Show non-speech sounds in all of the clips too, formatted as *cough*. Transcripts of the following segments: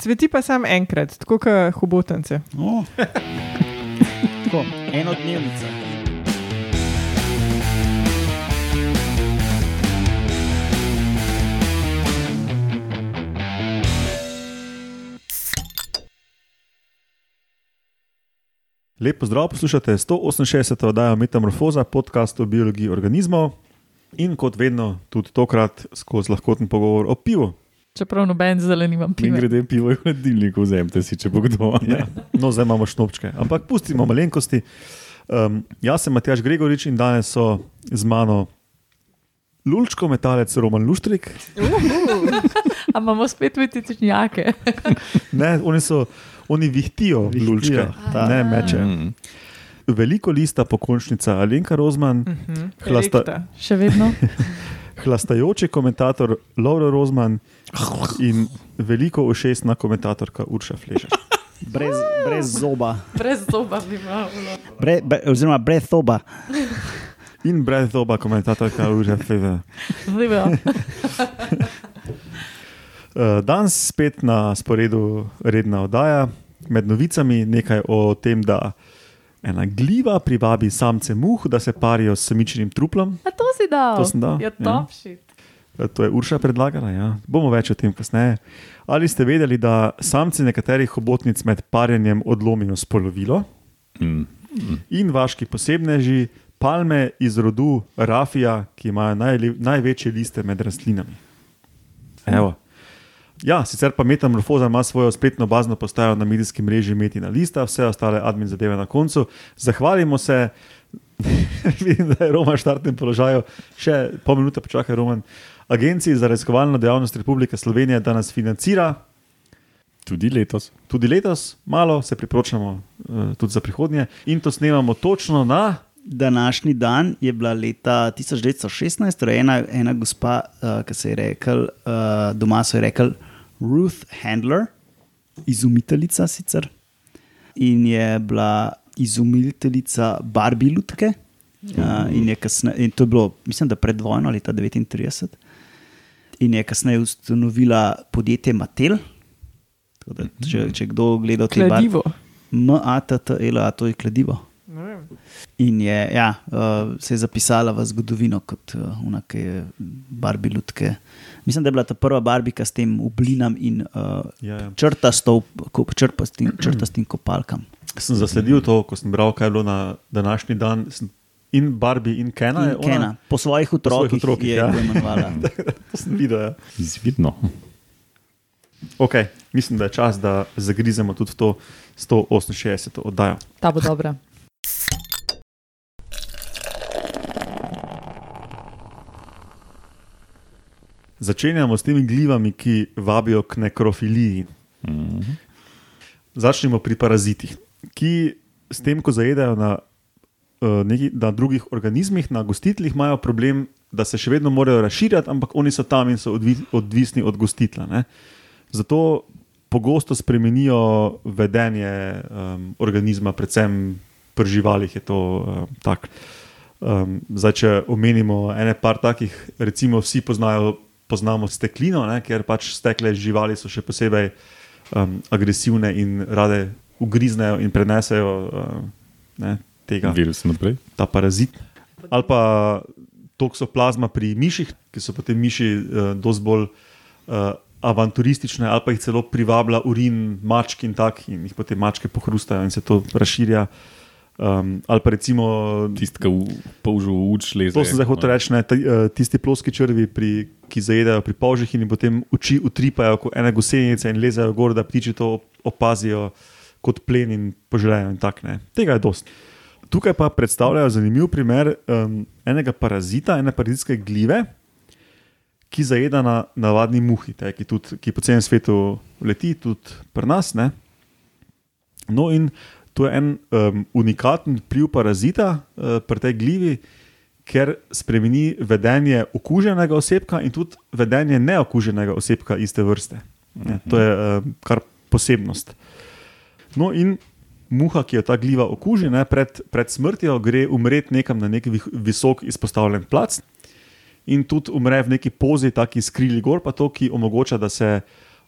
Cveti pa samo enkrat, tako kot hobotence. Oh. *laughs* Tako, enodnevnica. Lepo zdrav, poslušate 168. oddajo Metamorfoza, podcast o biologiji organizmov in kot vedno, tudi tokrat skozi lahkoten pogovor o pivu. Čeprav noben zelen imam Mi piva. grede pivo v hladilniku, vzemite si, če bo kdo. Ja. No, zdaj imamo šnopčke, ampak pustimo malenkosti. Um, jaz sem Matjaš Gregorič in danes so z mano Lulčko, metalec Roman Luštrik. A imamo spet vitičnjake. *laughs* Ne, oni, so, oni vihtijo, Vihtijo, Lulčke, ta. ne meče. Mm. Veliko lista pokončnica Alenka Rozman, Hlasta- Elekta. Še vedno. *laughs* hlastajoči komentator Laura Rozman in veliko ušesna komentatorka Urša Fležer. Brez, brez zoba, Brez zoba bi imel. Bre, bre, oziroma brez zoba. In brez doba komentatorka Urša. Zdivo. Uh, *laughs* Danes spet na sporedu redna oddaja, med novicami nekaj o tem, da ena gliva privabi samce muh, da se parijo s semičnim truplom. A to si dal? To sem dal, Je ja. top shit. Eh, To je Urša predlagala, ja. bomo več o tem kasneje. Ali ste vedeli, da samci nekaterih hobotnic med parjenjem odlomijo spolovilo Mm. in vaški posebneži, palme iz rodu Rafija, ki imajo najle, največje liste med rastlinami. Evo. Ja, sicer pa Metamorfoza ima svojo spletno bazno postajo na medijskem mreži Metina Lista, vse ostale admin zadeve na koncu. Zahvalimo se, *laughs* vidim, da je Roman v štartnem položaju, še pol minute počakaj, Roman. Agenciji za raziskovalno dejavnost Republike Slovenije, da nas financira Tudi letos. tudi letos, malo se priporočamo uh, tudi za prihodnje. In to snemamo točno na Današnji dan je bila leta 1916 rojena ena gospa, uh, ki se je rekel, uh, doma so jo rekli Ruth Handler, izumiteljica sicer. In je bila izumiteljica Barbie Lutke. Uh, in, je kasne, in to je bilo, mislim, da pred vojno, leta 1939. In je kasneje ustanovila podjetje Mattel. Tako Da, če, če kdo gleda te Kladivo. M-A-T-T-L-A, to je kladivo. In je, ja, uh, se je zapisala v zgodovino kot uh, unake Barbie lutke. Mislim, da je bila ta prva barbika s tem oblinam in uh, Ja, ja. črtastim, črpastim, črtastim kopalkam. Sem zasledil to, ko sem bral, kaj je bilo na današnji dan. Sem in Barbie, in Kena. In ona? Kena, po svojih otrokih, otrokih, je ja. imenovala. *laughs* To sem videl. Ja. Izvidno. Okay, mislim, da je čas, da zagrizemo tudi to 168. oddajo. Ta bo dobra. Začenjamo s temi glivami, ki vabijo k nekrofiliji. Mm. Začnemo pri parazitih, ki s tem, ko zajedajo na, uh, neki, na drugih organizmih, na gostiteljih, imajo problem, da se še vedno morajo razširjati, ampak oni so tam in so odvi, odvisni od gostitla. Ne? Zato pogosto spremenijo vedenje um, organizma, predvsem pri živalih je to um, tako. Um, zdaj, če omenimo ene par takih, recimo vsi poznajo, poznamo steklino, ne, ker pač stekle živali so še posebej um, agresivne in rade ugriznejo in prenesejo um, ne, tega, Virus naprej. ta parazit. Ali pa toksoplazma pri miših, ki so potem miši uh, dosti bolj uh, avanturistične, ali pa jih celo privablja urin mačk in tak, in jih potem mačke pohrustajo in se to razširja. Um, ali pa recimo Tisti, ki polžu uč leze. To sem zdaj hotel reči, ne, eh, tisti ploski črvi, pri, ki zajedajo pri polžih in potem oči utripajo kot ene gosenice in lezajo gor, da ptiči to opazijo kot plen in požrejo. In tak, ne. Tega je dost. Tukaj pa predstavljajo zanimiv primer um, enega parazita, ene parazitske glive, ki zajeda na navadni muhi, te, ki, tudi, ki po celem svetu leti, tudi pri nas. Ne. No, in to je en um, unikaten vpliv parazita uh, pri tej glivi, ker spremeni vedenje okuženega osebka in tudi vedenje neokuženega osebka iste vrste. Ne, to je um, kar posebnost. No, in muha, ki jo ta gliva okuži, ne, pred, pred smrtjo gre umreti nekam na neki visok izpostavljen plac in tudi umre v neki pozi, taki skrili gor, pa to, ki omogoča, da se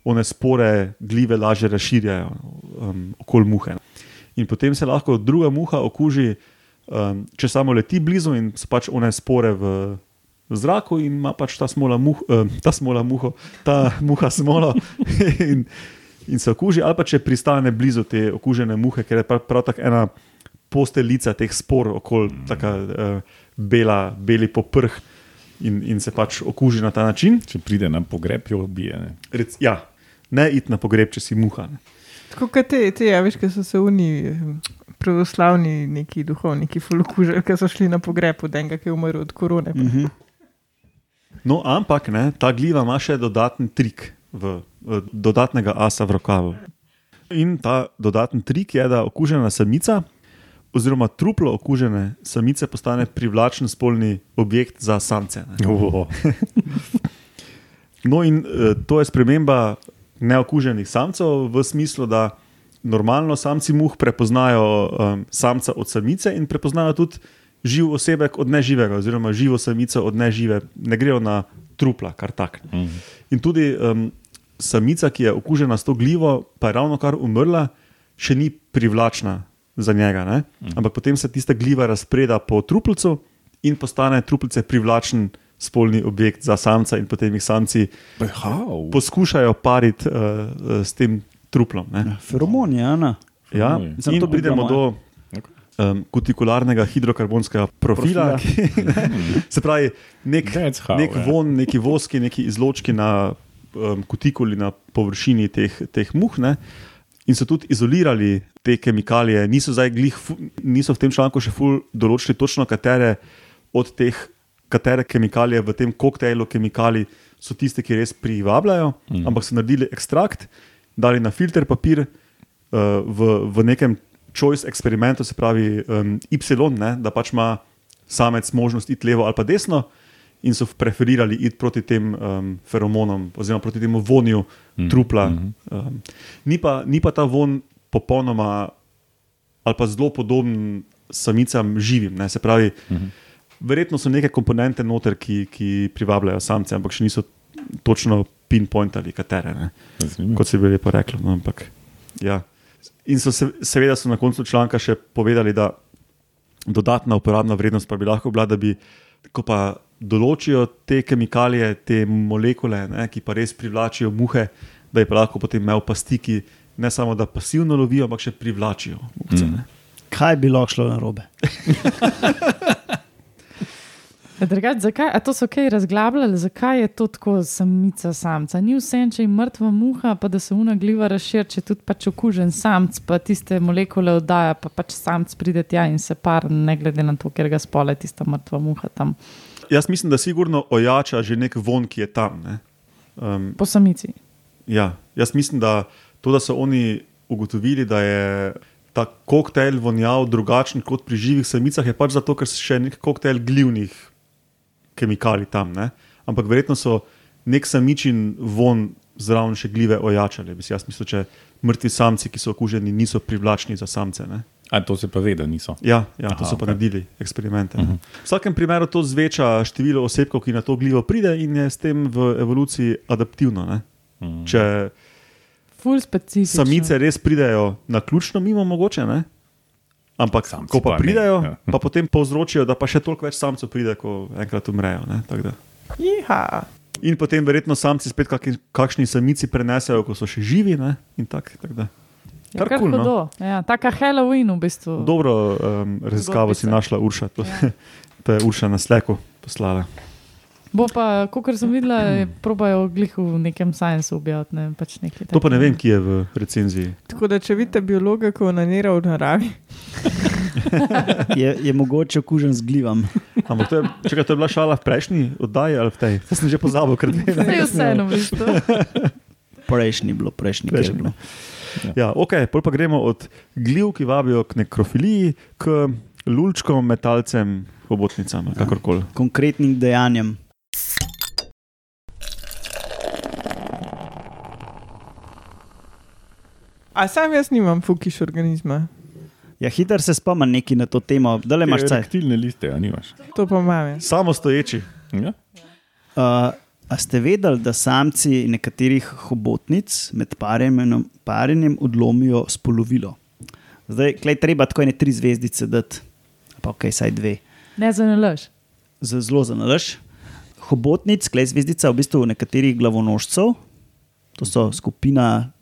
one spore gljive lažje razširjajo um, okoli muhe. In potem se lahko druga muha okuži, um, če samo leti blizu in so pač one spore v v zraku in ima pač ta smola, muh, uh, ta smola muho, ta muha smolo *laughs* in, in se okuži, ali pa če pristane blizu te okužene muhe, ker je prav, prav tako ena posteljica teh spor okoli taka uh, bela, beli poprh in, in se pač okuži na ta način. Če pride na pogreb, jo ubije. Ne? Rec, ja, ne iti na pogreb, če si muha. Ne. Tako kot te, te ja, veš, ki so se oni pravoslavni, neki duhovniki, fulukužili, ki so šli na pogreb od enega, ki je umrl od korone. Mm -hmm. No, ampak ne, ta gljiva ima še dodaten trik, v, dodatnega asa v rokavu. In ta dodaten trik je, da okužena samica, oziroma truplo okužene samice, postane privlačen spolni objekt za samce. Ne. *laughs* No, in uh, to je sprememba neokuženih samcev v smislu, da normalno samci muh prepoznajo um, samca od samice in prepoznajo tudi živ osebek od neživega, oziroma živo samico od nežive, ne grejo na trupla, kar tak. mm. In tudi um, samica, ki je okužena s to gljivo, pa je ravno kar umrla, še ni privlačna za njega. Ne? Ampak potem se tista gljiva razpreda po truplcu in postane truplce privlačen spolni objekt za samca, in potem jih samci How? poskušajo pariti uh, s tem truplom. Ne? Feromoni, Ana. Ja, Feromoni. Samo in to bi pridemo do um, kutikularnega hidrokarbonskega profila, Profila. ki, *laughs* se pravi, nek, how, nek ja. von, neki voski, neki izločki na um, kutikuli, na površini teh, teh muh. Ne? In so tudi izolirali te kemikalije, niso, glih, niso v tem članku še ful določili točno, katere od teh, katere kemikalije v tem koktejlu kemikalij so tiste, ki res privabljajo, mm. ampak so naredili ekstrakt, dali na filter papir uh, v, v nekem choice eksperimentu, se pravi um, Y, ne, da pač ima samec možnost iti levo ali pa desno, in so preferirali iti proti tem um, feromonom, oziroma proti temu vonju mm. trupla. Mm -hmm. um, ni, pa, ni pa ta von popolnoma ali pa zelo podoben samicam živim. Ne, se pravi, mm -hmm. Verjetno so neke komponente noter, ki, ki privabljajo samce, ampak še niso točno pinpointali, katere. Ne Zanimivo. kot se bi lepo reklo. No, ampak, ja. In so se, seveda so na koncu članka še povedali, da dodatna uporabna vrednost pa bi lahko bila, da bi, ko pa določijo te kemikalije, te molekule, ne, ki pa res privlačijo muhe, da je pa lahko potem imel pasti, ki ne samo da pasivno lovijo, ampak še privlačijo muhce. Mm. ne. Kaj bi lahko šlo na robe? *laughs* Drugač, zakaj, a to so kaj razglabljali, zakaj je to tako samica samca? Ni vse, če je mrtva muha, pa da se una gliva razširi, če tudi pač okužen samc, pa tiste molekule oddaja, pa pač samc pride tja in se par, ne glede na to, ker ga spole tista mrtva muha tam Jaz mislim, da sigurno ojača že nek von, ki je tam. Ne. Um, po samici. Ja, jaz mislim, da to, da so oni ugotovili, da je ta koktejl vonjal drugačen kot pri živih samicah, je pač zato, ker so še nek koktejl glivnih kemikalij tam. Ne? Ampak verjetno so nek samičin von zraven še gljive ojačali. Bi si Jaz mislim, če mrtvi samci, ki so okuženi, niso privlačni za samce. Ne? A to se pa ve, da niso. Ja, ja to Aha, so pa ok. naredili eksperimente. Uh -huh. V vsakem primeru to zveča število osebkov, ki na to glivo pride in je s tem v evoluciji adaptivno. Ne? Mm. Če Ful specifično. samice res pridejo na ključno, mimo mogoče, ne? Ampak Samci ko pa, pa ne, pridejo, ja. pa potem povzročijo, da pa še toliko več samcev pride, ko enkrat umrejo. ne. In potem verjetno samci spet kakšni, kakšni samici prenesejo, ko so še živi. Ne? in Tak, tak da. Ja, Kar kar kul, no. Ja, taka Halloween v bistvu. Dobro um, raziskavo si našla, Urša. To, Ja. *laughs* to je Urša na sleku poslala. Bo pa, kot sem videla, je probajo glih v nekem science objaviti. Ne, pač nekaj To pa ne vem, kje je v recenziji. Tako da, če vidite biologa, ko onanira v naravi, *laughs* Je, je mogoče okužen z glivam. Ampak to je, čekaj, to je bila šala v prejšnji oddaji ali v tej? Saj sem že pozabil, ker ne Saj je vseeno, v bistvu. *laughs* Prejšnji bilo, prejšnji, Prejšnji. bilo. Ja, ok, pol pa gremo od gljiv, ki vabijo k nekrofiliji, k lulčkom, metalcem, hobotnicam, ali kakorkoli. Konkretnim dejanjem. A sam jaz nimam fukiš organizma, Ja, hiter se spomnim neki na to temo, da le imaš cajt. Erektilne liste, a nimaš. to pa imam. jaz. Samo stoječi. Ja? Uh, A ste vedeli, da samci nekaterih hobotnic med parjenjem, parjenjem odlomijo spolovilo? Zdaj, klej treba tako ene tri zvezdice dati, pa ok, saj dve. Ne za nalaž. za zelo za nalaž. Hobotnic, klej zvezdica, v bistvu nekaterih glavonožcev, to so skupina,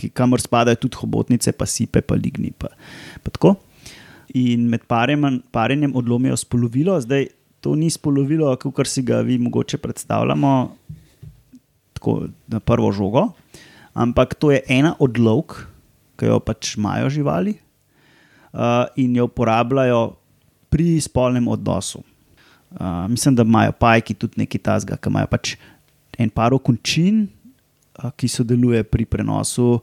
ki, kamor spadajo tudi hobotnice, pa sipe, pa ligni. Pa, pa tako. In med parjem, parjenjem odlomijo spolovilo, zdaj to ni spolovilo, kot si ga vi mogoče predstavljamo, tako na prvo žogo, ampak to je ena od lovk, ki jo pač imajo živali uh, in jo uporabljajo pri spolnem odnosu. Uh, mislim, da imajo pajki tudi nekaj tasga, ki imajo pač en par končin, uh, ki sodeluje pri prenosu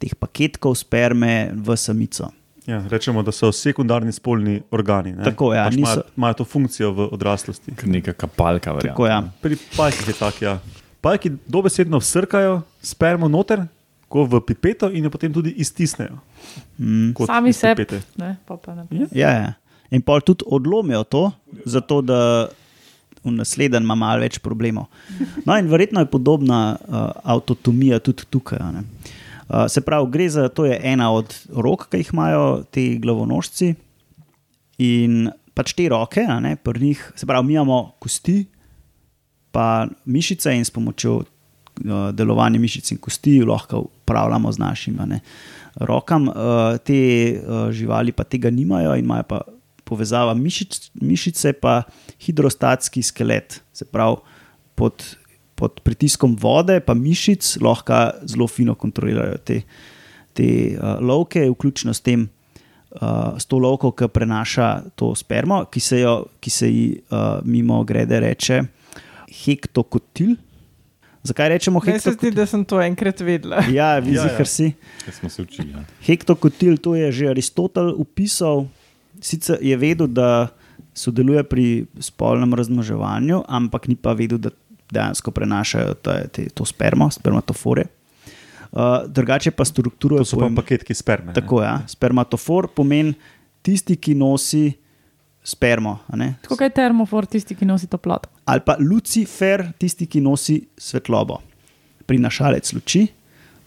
teh paketkov sperme v samico. Ja, rečemo, da so sekundarni spolni organi. Ne? Tako, ja, pač niso- imajo, imajo to funkcijo v odraslosti. Neka kapalka, verjamem. Tako, ja. Pri pajkih je tako. Ja. Pajki dobesedno vsrkajo spermo noter, ko v pipeto in jo potem tudi iztisnejo. Mm. Sami sebi. pipete. Ne, pa pa naprej. Ja, ja. In pol tudi odlomijo to, zato da v naslednjem ima malo več problemov. No, in verjetno je podobna uh, avtotomija tudi tukaj. ne. Uh, se pravi, gre za to, je ena od rok, ki jih imajo ti glavonožci. In pač te roke, ne, pri njih, se pravi, mi imamo kosti, pa mišice, in s pomočjo uh, delovanja mišic in kosti lahko upravljamo z našimi rokami. Uh, te uh, živali pa tega nimajo in imajo pa povezava mišic, mišice, pa hidrostatski skelet. Se pravi, pod, pod pritiskom vode, pa mišic lahko zelo fino kontrolirajo te, te uh, lovke, vključno s tem. Uh, s to lovko, ki prenaša to spermo, ki se, jo, ki se ji uh, mimo grede reče hektokotil. Zakaj rečemo se zdi, hektokotil? da sem to enkrat vedela. Ja, vi Ja, ja. zihar si. Kaj smo se učili. Ja. Hektokotil, to je že Aristotel upisal. Sicer je vedel, da sodeluje pri spolnem razmnoževanju, ampak ni pa vedel, da dejansko prenašajo te, te, to spermo, spermatofore. Uh, drugače pa strukturo To so pa pojem- paketki sperme. Tako je. Ja. Spermatofor pomeni tisti, ki nosi spermo. a ne. Tako je termofor, tisti, ki nosi toploto. Ali pa Lucifer, tisti, ki nosi svetlobo. Prinašalec luči,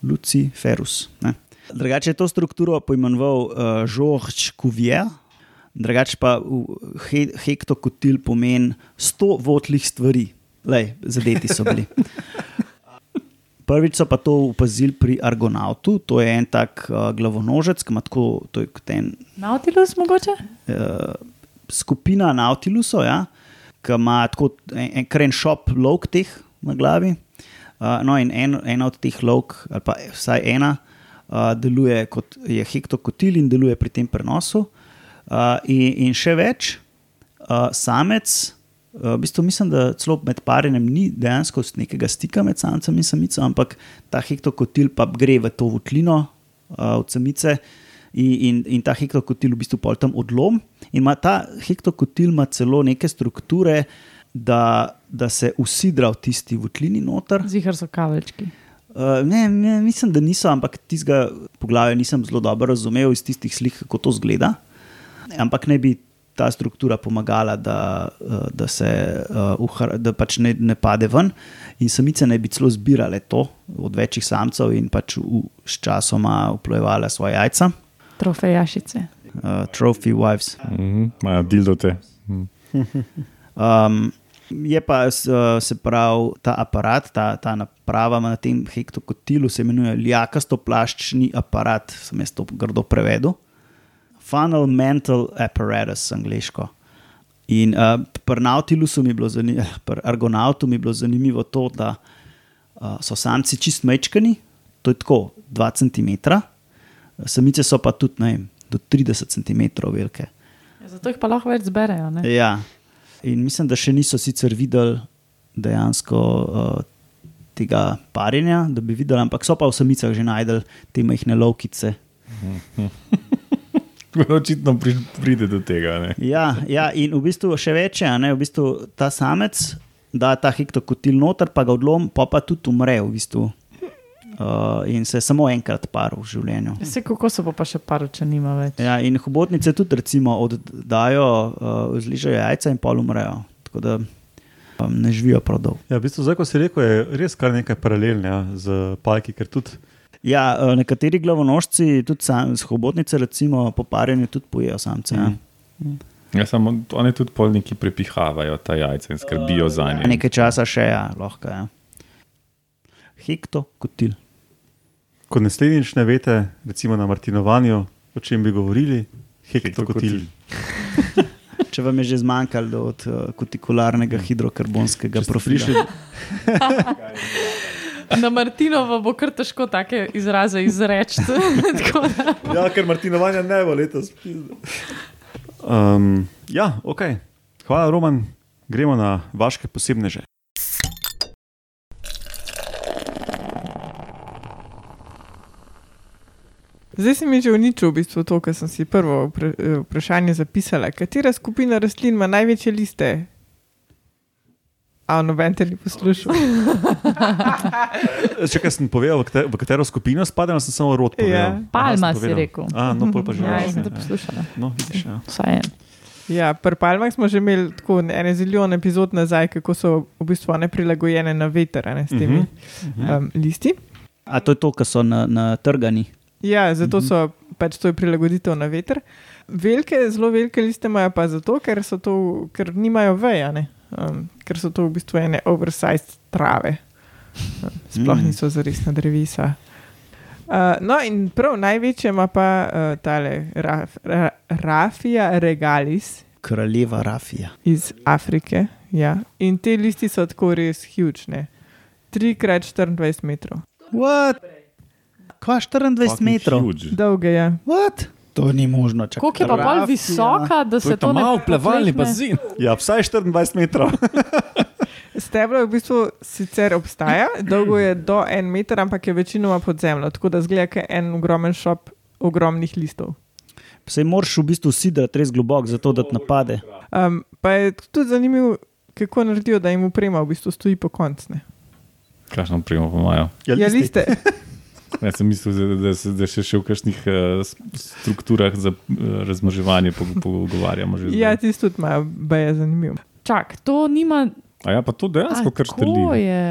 Luciferus. ne. Drugače je to strukturo poimenoval uh, Georges Cuvier, drugače pa he, hektokotil pomeni 100 votlih stvari, Lej, zadeti so bili. *laughs* Prvič so pa to opazili pri Argonautu, to je en tak uh, glavonožec, ki ima tako, en Nautilus mogoče? uh, skupina Nautilusov, ja, ki ima tako en, en kren šop lovk teh na glavi. Uh, no, in en, ena od teh lovk, ali pa vsaj ena, uh, deluje kot je hektokotil in deluje pri tem prenosu. Uh, in, in še več, uh, samec, uh, v bistvu mislim, da celo med parjenjem ni dejansko nekega stika med samcem in samico, ampak ta hektokotil pa gre v to votlino uh, od samice. In, in, in ta hektokotil v bistvu pol tam odlom. In ima ta hektokotil ima celo neke strukture, da, da se usidra v tisti votlini noter. Zihar so kavelčki. Uh, ne, ne, mislim, da niso, ampak tistega poglavja nisem zelo dobro razumel iz tistih slik, kako to zgleda. Ampak ne bi ta struktura pomagala, da, uh, da se uh, da pač ne, ne pade ven. In samice naj bi celo zbirale to od večjih samcev in pač v, s časoma uplojevale svoje jajca. Trofejašice. Uh, trophy wives. Mhm, Imajo dildote. Mhm. Um, je pa se pravi ta aparat, ta, ta naprava na tem hektokotilu se imenuje ljakasto plaščni aparat, sem jaz to grdo prevedel. Funnel mental apparatus, angliško. In uh, pri Nautilusu mi je bilo zanimivo, pri Argonautu mi je bilo zanimivo to, da uh, so samci čist mečkani, to je tako 2 cm, samice so pa tudi ne, vem, do 30 cm velike. Ja, zato jih pa lahko več zberejo. Ne? Ja. In mislim, da še niso sicer videli dejansko uh, tega parjenja, da bi videli, ampak so pa v samicah že najdel te majhne lovkice. *laughs* *laughs* Očitno pri- pride do tega. Ne? Ja, ja, in v bistvu še več je, a ne, v bistvu ta samec da ta hektokotil noter, pa ga odlom, pa pa tudi umre v bistvu. Uh, in se samo enkrat paril v življenju. Se kako se bo pa še par, če nima več. Ja, in hobotnice tudi recimo oddajo, uh, zližajo jajca in pol umrejo. Tako da pa ne živijo prav dolgo. Ja, v bistvu, zdaj, ko si rekel, je res kar nekaj paralelnega z pajki, ker tudi Ja, eh, nekateri glavonožci, tudi sam, hobotnice, recimo, po parjenju tudi pojejo samce. Ja. Ja, samo oni tudi polniki prepihavajo ta jajca in skrbijo za Ja, njih. nekaj časa še, ja, lahko. Ja. Hekto, kotil. Ko naslednjič ne veste, recimo na Martinovanju, o čem bi govorili, hektokotil. *laughs* Če vam je že zmanjkalo od uh, kutikularnega hidrokarbonskega Če profila. prišli- *laughs* *laughs* Na Martinovo bo kar težko take izraze izreči. *laughs* Ja, ker Martinovanja ne bo letos. Um, ja, ok. Hvala, Roman. Gremo na vaše posebneže. Zdaj si mi že uničil v bistvu to, kar sem si prvo eh, vprašanje zapisala. Katera skupina rastlin ima največje liste? A noben te ni poslušal. *laughs* *laughs* Če kaj sem povedal, v, kate, v katero skupino spadam, sem samo rod povedal. Ja. Palma Aha, si povedal. rekel. A, no, pa že. Ja, sem ja, te poslušala. No, vidiš, ja. Vsaj en. Ja, pri palmah smo že imeli tako ene zilijon epizod nazaj, kako so v bistvu one prilagojene na veter a ne, s temi uh Mhm. -huh. um, listi. A to je to, kar so na, na trgani. Ja, zato so pač to je prilagoditev na veter. Velike, zelo velike liste imajo pa zato, ker, so to, ker nimajo veja, ne? um, ker so to v bistvu ene oversized trave. Sploh Mm. niso zaresna drevesa. Uh, no, in prav največje ima pa uh, tale raf, ra, Rafija regalis Kraljeva Rafija. iz Afrike. Ja. In te listi so tako res huge, 3 krat 24 metrov. What? Kva 24 metrov? Dolge je. What? To ni možno. Koliko je pa bolj visoka, da To se to ne malo plevalni bazin. ja, vsaj 24 metrov. *laughs* Steblo v bistvu sicer obstaja, dolgo je do en meter, ampak je večinoma pod zemljo, tako da zgleda kot en ogromen šop ogromnih listov. Se moraš v bistvu sidrati res globoko, zato da te napade. Um, pa je tudi zanimivo, kako naredijo, da jim uprema v bistvu stoji po koncu. Kakšno primo imajo? Ja, liste. *laughs* Jaz sem mislil, da, da se da še, še v kakšnih uh, strukturah za uh, razmoževanje pog- pogovarjamo. že Ja, zdaj. tisti tudi imajo, ba je zanimivo. Čak, to nima. A ja, pa to dejansko kar Tako štrli. je.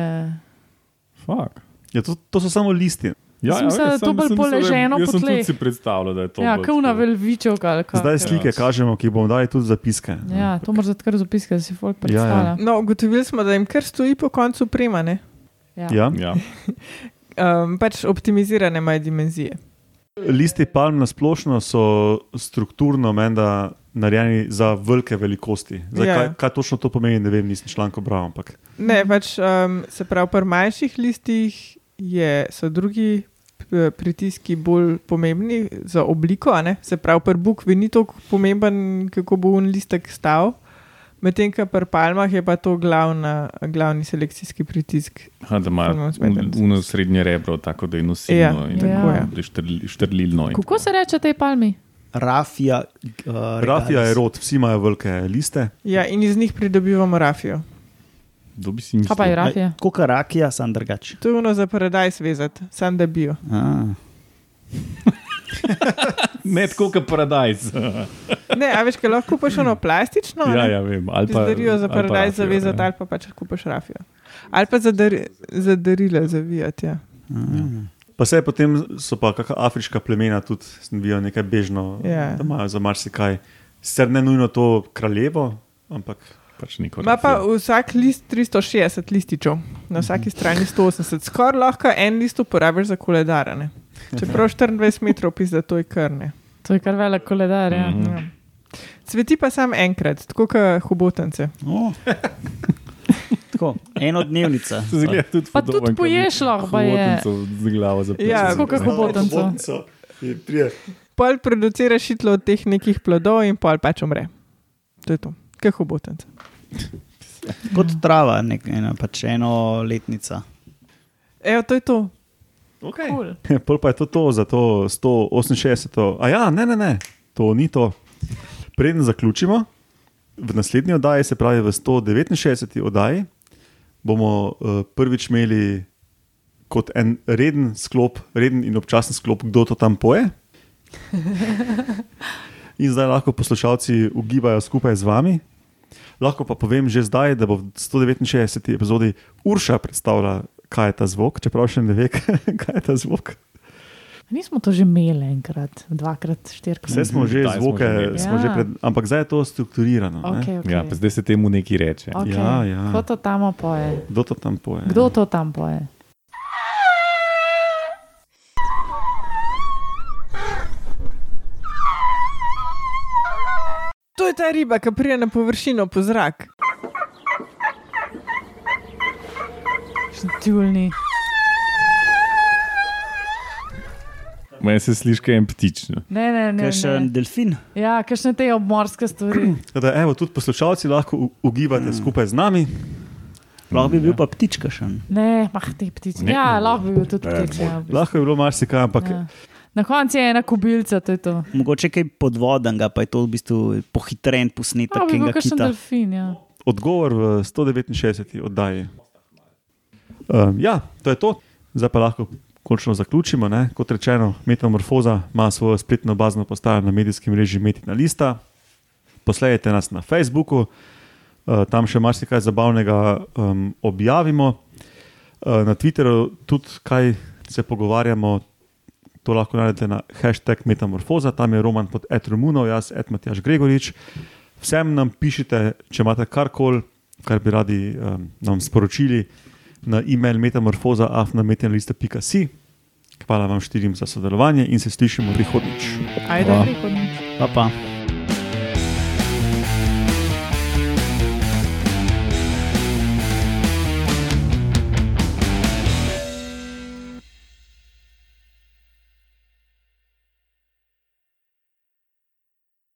Fuck. Ja, to, to so samo listi. Ja, da je to bolj sem mislil, da Jaz po sem tudi si predstavljal, da je to. Ja, tako. velvičevka. ali kako. Zdaj slike Ja. kažemo, ki bomo dali tudi zapiske. Ja, to moraš kar zapiskati, da si folk Ja, ja. predstavlja. No, ugotovili smo, da jim kar stoji po koncu uprema, ne? Ja. Ja. Ja. *laughs* Um, pač optimizirane imajo dimenzije. Listi palm na splošno so strukturno menda narejeni za velike velikosti. Zdaj, Ja. kaj, kaj točno to pomeni, ne vem, nisem članko bral. Ampak. Ne, pač um, se pravi, pri manjših listih je, so drugi pritiski bolj pomembni za obliko. a ne. Se pravi, pri bukvi ni tako pomemben, kako bo un listek stal. Medtem ko pri palmah je pa to glavna, glavni selekcijski pritisk. Ha, da ima uno srednje rebro, tako da je nosilno Ja, in tako je štrli- štrlilno. Kako se reče tej palmi? Rafija. Uh, Rafija je rod, vsi imajo velike liste. Ja, in iz njih pridobivamo rafijo. Kdo bi si mislil? Kaj pa je rafija? Koka rakija, sam drugače. To je ono za paradajz vezati, sam da bijo. A, *laughs* Ne tako kot paradajz. *laughs* Ne, a veš, kaj lahko kupaš ono plastično? ja, ja, vem. Ali pa, Zdarijo za paradajz rafijo, zavezati, ja. ali pa pač kupaš rafijo. Ali pa za, dar, za darila zavijati. Ja. Pa se potem so pa kakšna afriška plemena tudi snovijo nekaj bežno, Ja. da imajo za marsikaj. Sicer ne nujno to kraljevo, ampak Pač neko Ima pa vsak list 360 lističev, na vsaki strani 180. Skoraj lahko en list uporabiš za koledarane. Čeprav 24 metrov pisa, to je krne. To je kar velik koledar. Ja. Mhm. Ja. Cveti pa sam enkrat, tako kot hobotence. o. Tako, enodnevnica. Se zgleda tudi Pa podoben, tudi poješ lahko, je. Z glavo za Ja, Tako kot hobotnico. Pol producira šitlo od teh nekih plodov in pol pač umre. To je to, kot hobotence. Kot trava, nek, ena, pač enoletnica. Evo, to je to. Okay. Cool. Pol pa je to, to za to 168. A ja, ne, ne, ne, to ni to. Preden zaključimo, v naslednji oddaji, se pravi v 169. oddaji, bomo uh, prvič imeli kot en reden sklop, reden in občasen sklop, kdo to tam poje. *laughs* In zdaj lahko poslušalci ugibajo skupaj z vami. Lahko pa povem že zdaj, da bo v 169. epizodi Urša predstavila, kaj je ta zvok, čeprav še ne ve, *laughs* kaj je ta zvok. Nismo to že imeli enkrat, dvakrat, štirikrat. Vse smo že smo zvoke, že smo že Ja. pred, ampak zdaj je to strukturirano. ne. Okay, okay. Ja, pa zdaj se temu nekaj reče. Okay. Ja, ja. Kdo to tam poje? Kdo to tam poje? Kdo to tam poje? To je ta riba, ki prija na površino po zrak. Tjulni. Meni se sliši, kot je ptič. no. Ne, ne, ne. Kaj še ne. delfin? Ja, kakšne te obmorske stvari. Tako Da, evo, tudi poslušalci lahko ugibate skupaj z nami. Lahko bi bil pa ptička še. Ne, mah te ptice. Ne. Ja, lahko bi bil tudi ptič. Ja. Lahko je bilo marsikaj, ampak ja. Na koncu je ena kubilca, to je to. Mogoče kaj podvodnega, pa je to v bistvu pohitren posnetek, Ja, bi kakšen kita. delfin. Ja. odgovor v 169. oddaji. Um, ja, to je to. Zdaj pa lahko končno zaključimo. Ne? Kot rečeno, Metamorfoza ima svojo spletno bazno postajo na medijskem mreži Metina Lista. Posledajte nas na Facebooku, uh, tam še marsikaj zabavnega um, objavimo. Uh, na Twitterju tudi kaj se pogovarjamo. To lahko najdete na hashtag Metamorfoza, tam je Roman pod Etromunov, jaz, Edmatjaš Gregorič. Vsem nam pišite, če imate karkoli, kar bi radi um, nam sporočili na e-mail metamorfoza.afnametanlista.si. Hvala vam štirim za sodelovanje in se slišimo prihodnjič. Ajde, Hvala. prihodnjič. Pa pa.